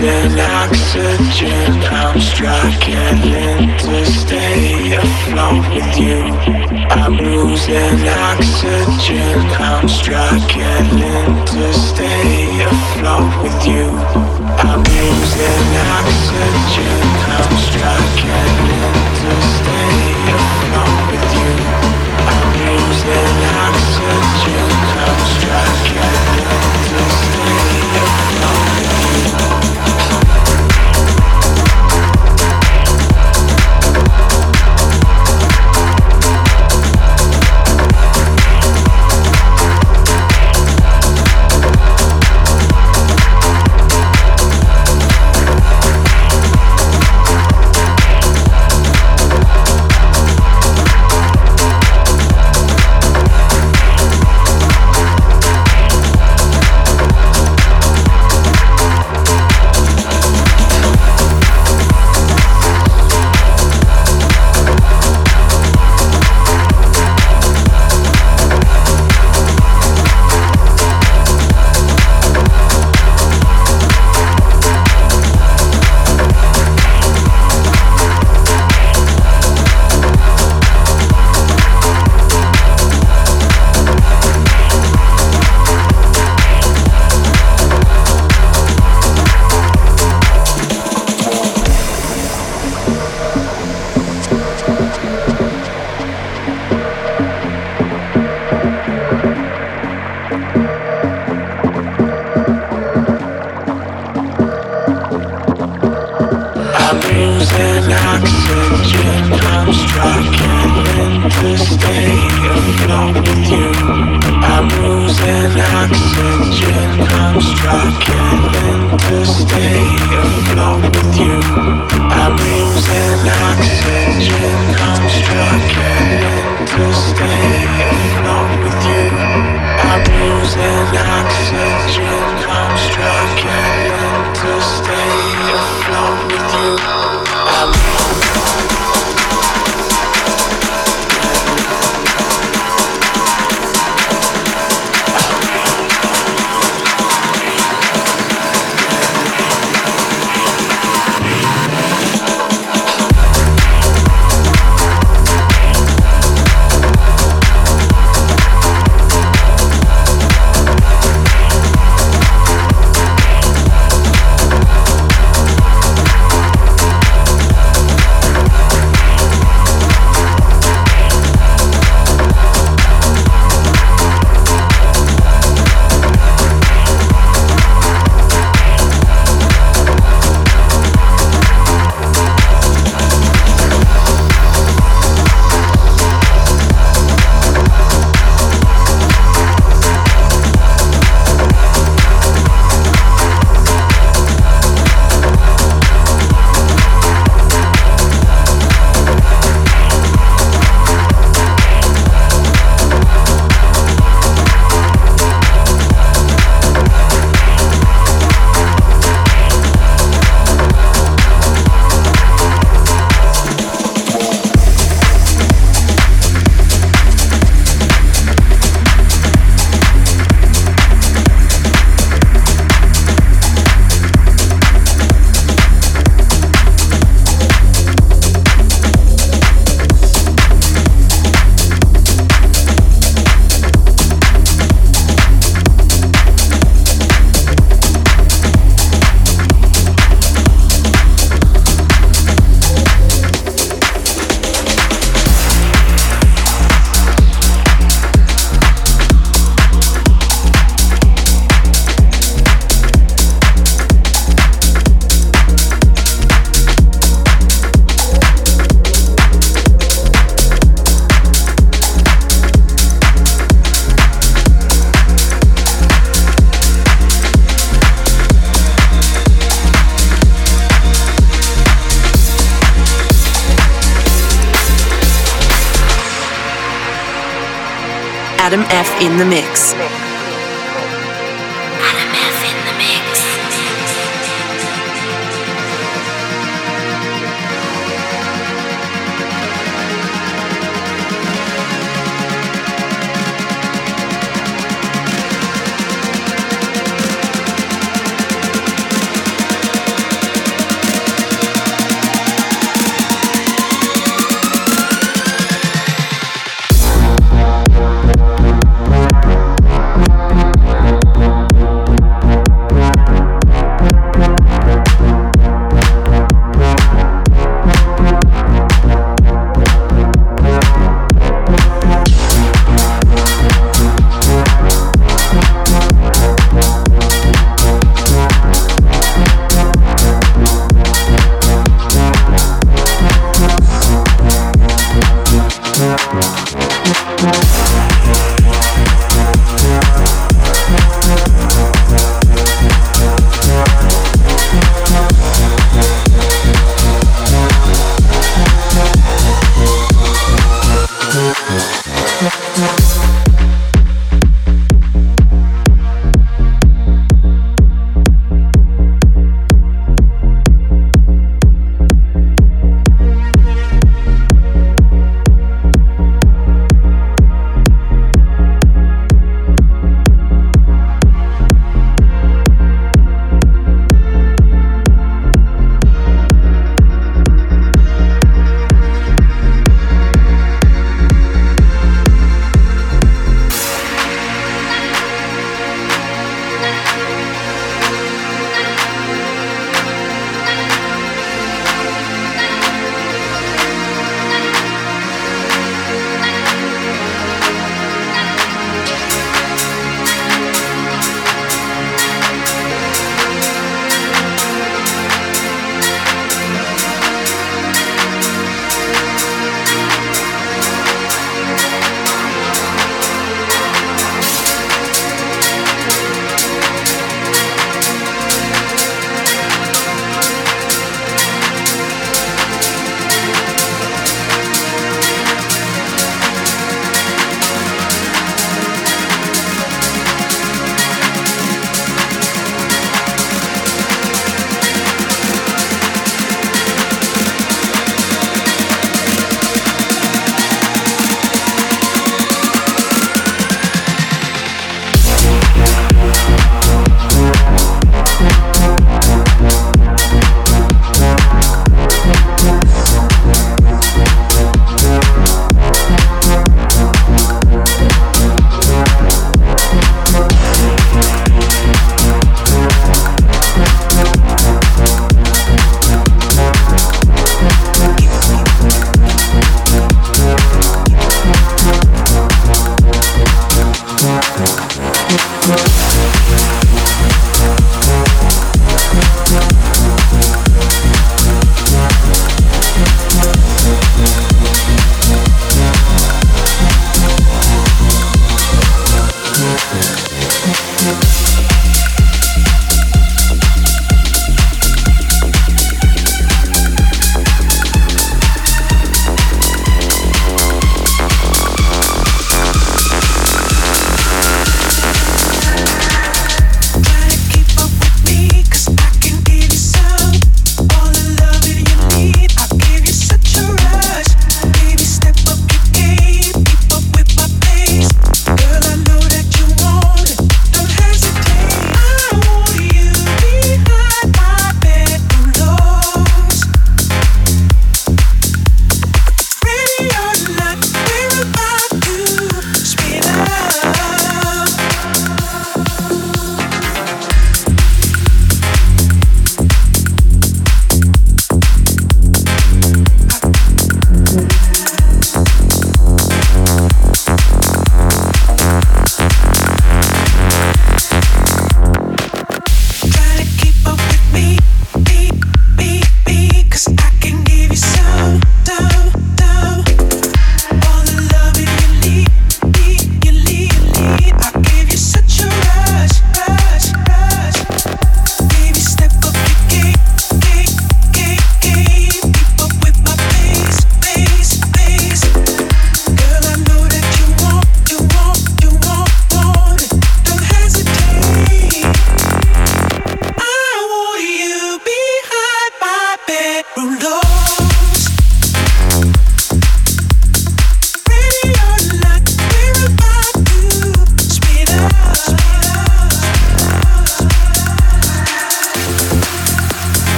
losing oxygen. I'm struggling to stay afloat with you. I'm losing oxygen. I'm struggling to stay afloat with you. I'm losing oxygen. I'm struggling to stay afloat with you. I'm losing oxygen. Oxygen. I'm struggling to stay afloat with you. I'm losing oxygen. I'm struggling to stay afloat with you. I'm losing oxygen. I'm struggling to stay afloat with you. I'm losing oxygen. I'm struggling to stay afloat with you. I'm in the mix.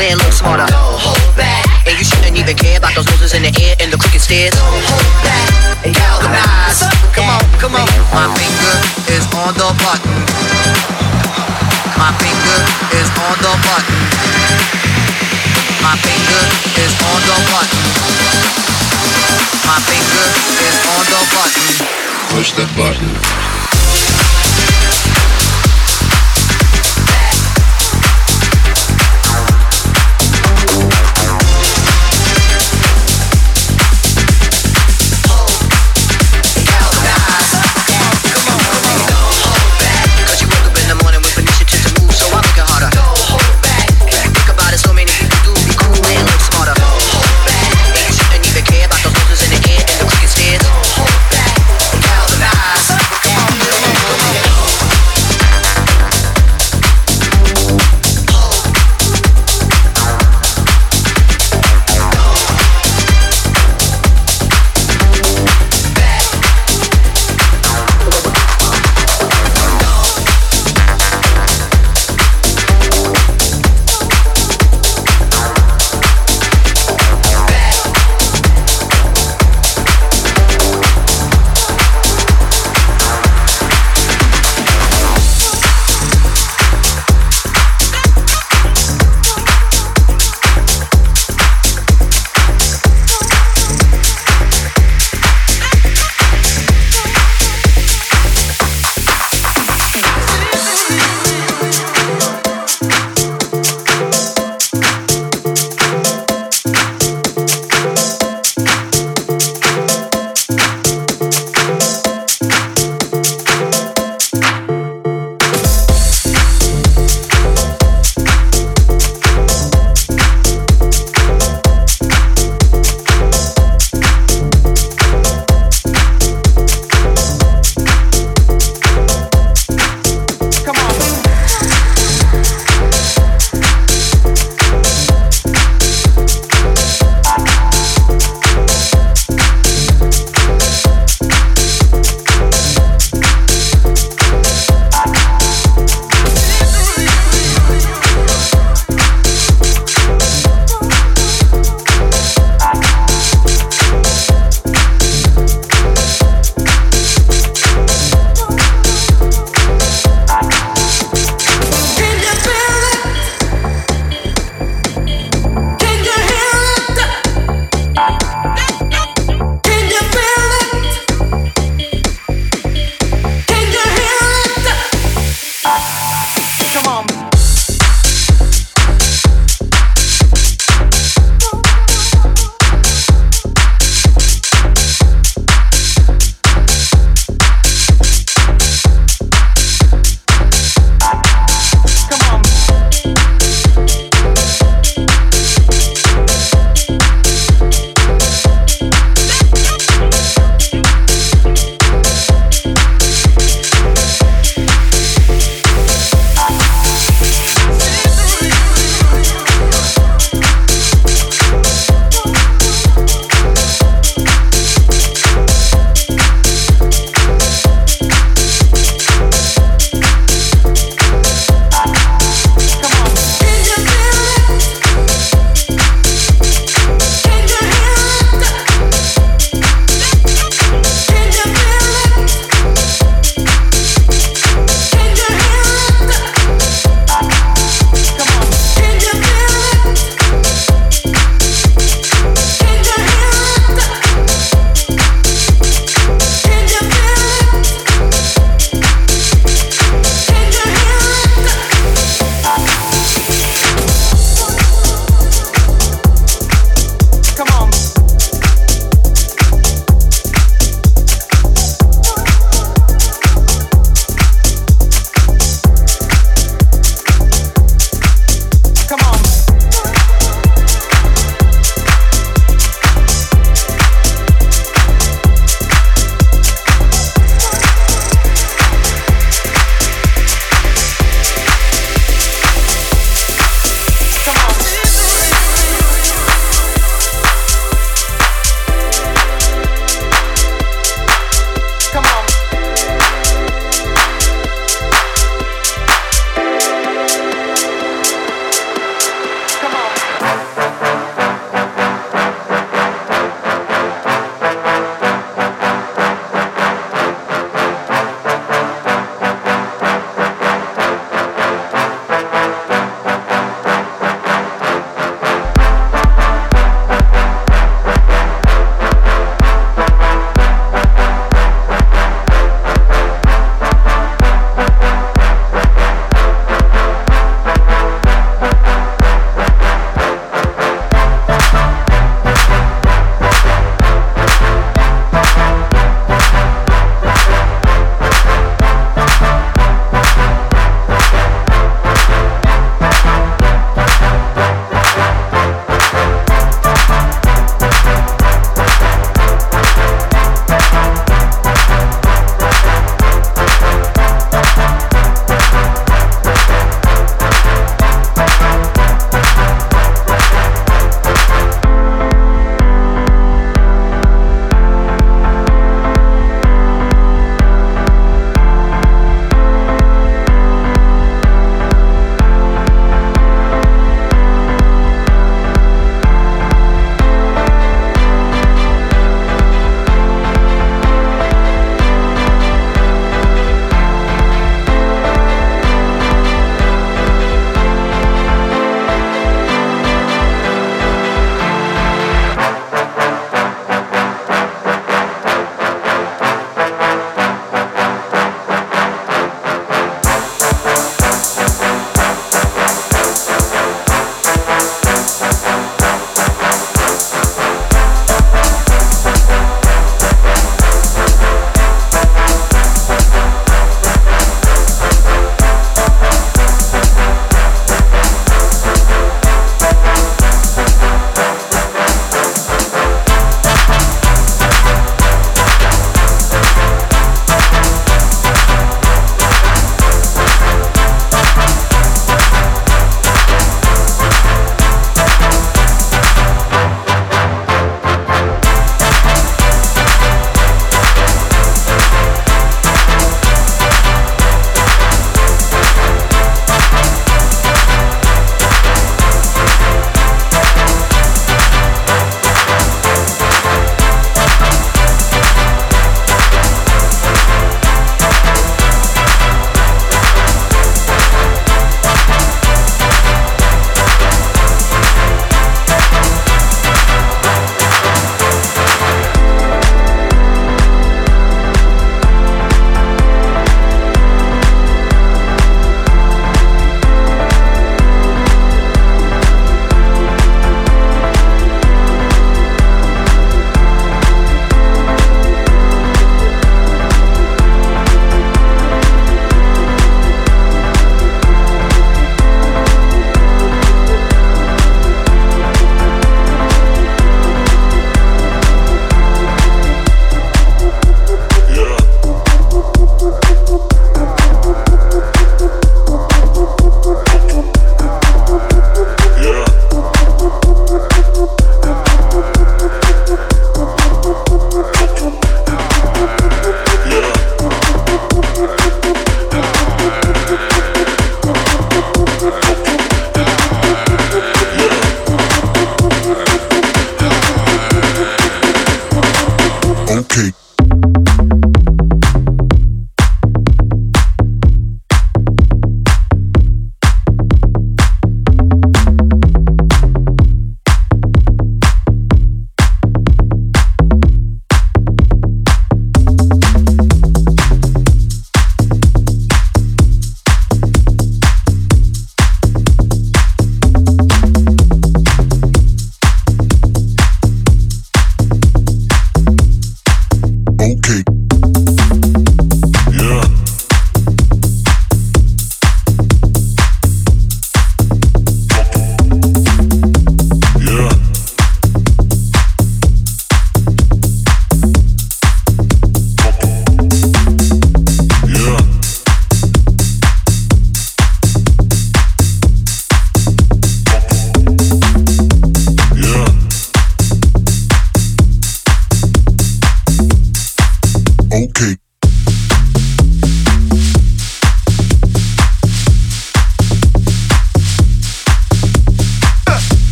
And look smarter. Don't hold back. And you shouldn't even care about those noses in the air and the crooked stairs. Don't hold back. And galvanize. Come on, come on. My finger is on the button. My finger is on the button. My finger is on the button. My finger is on the button. Push the button. okay.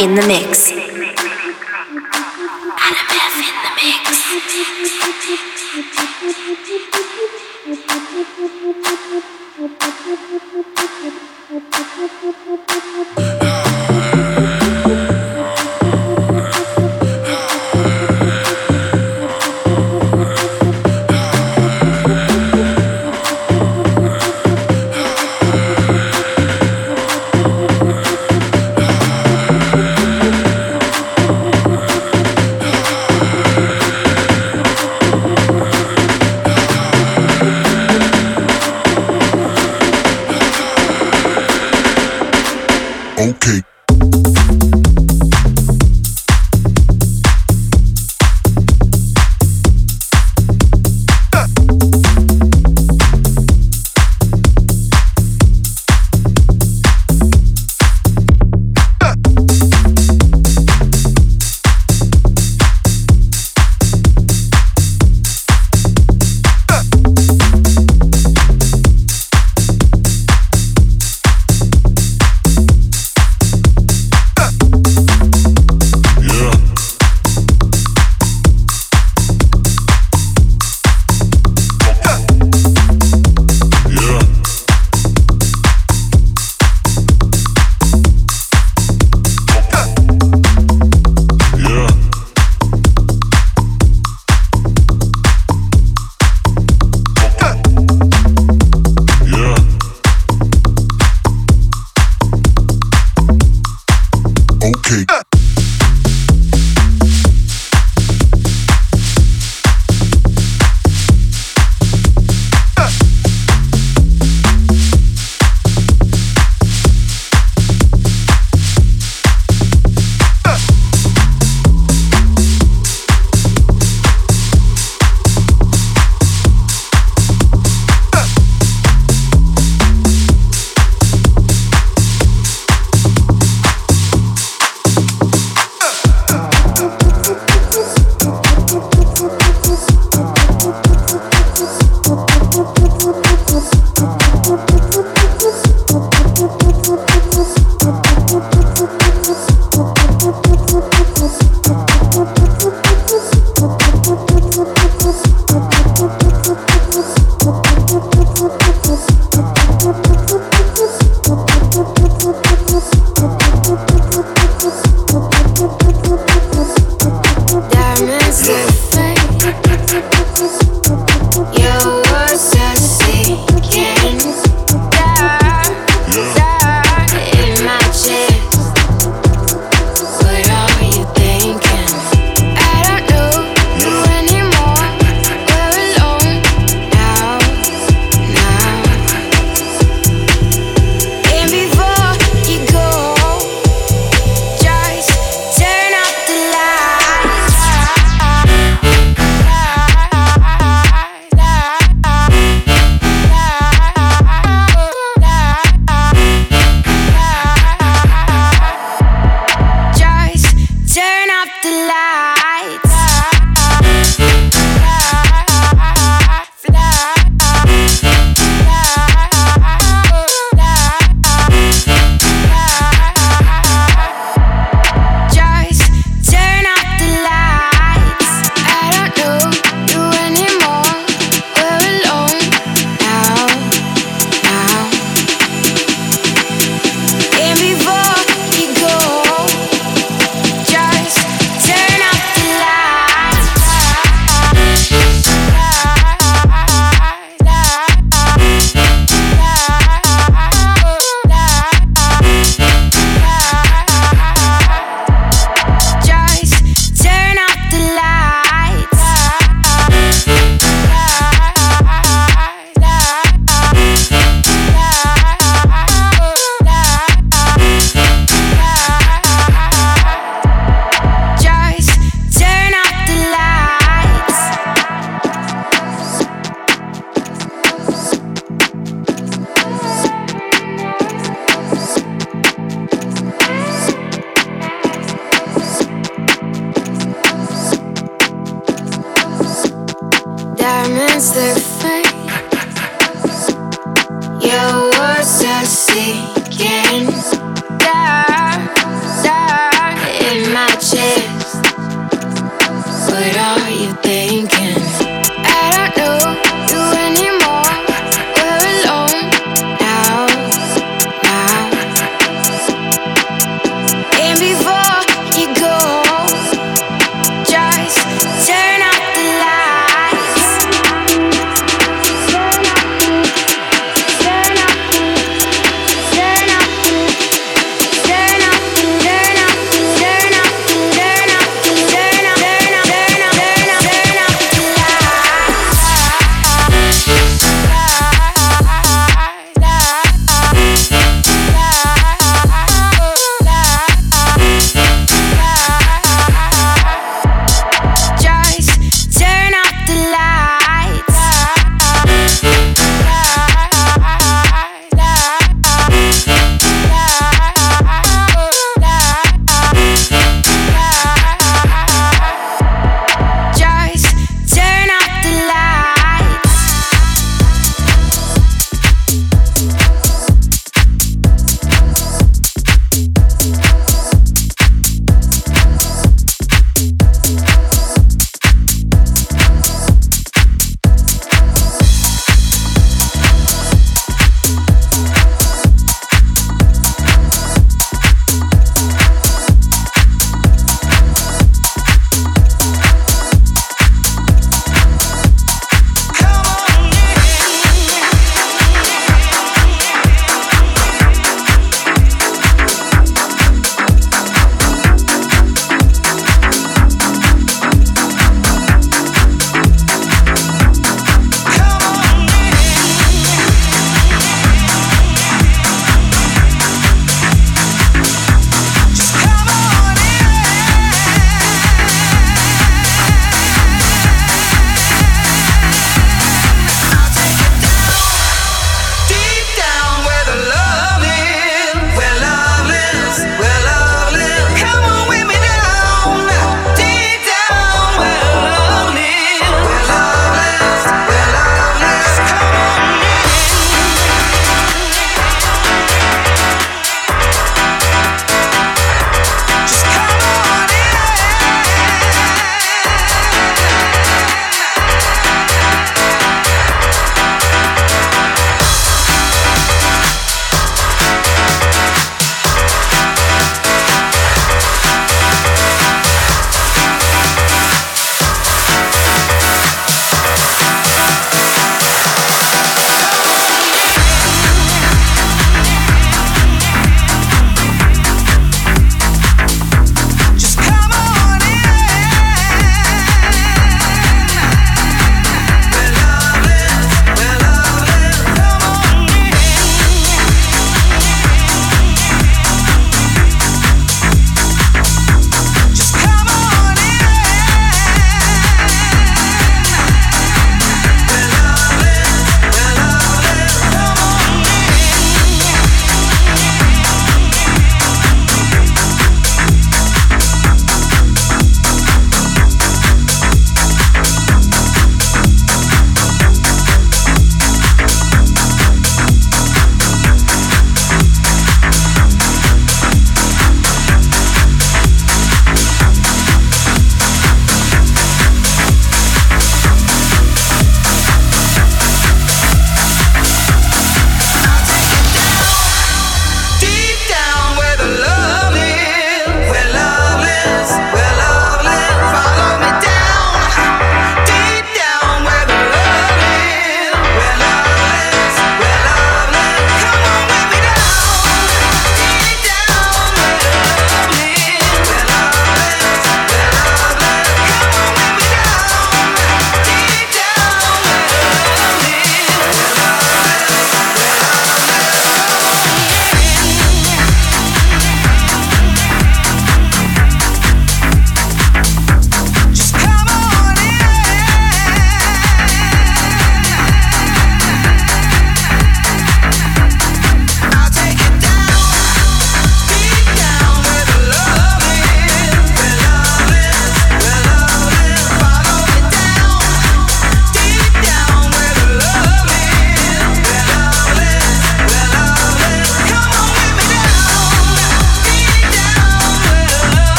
In the mix.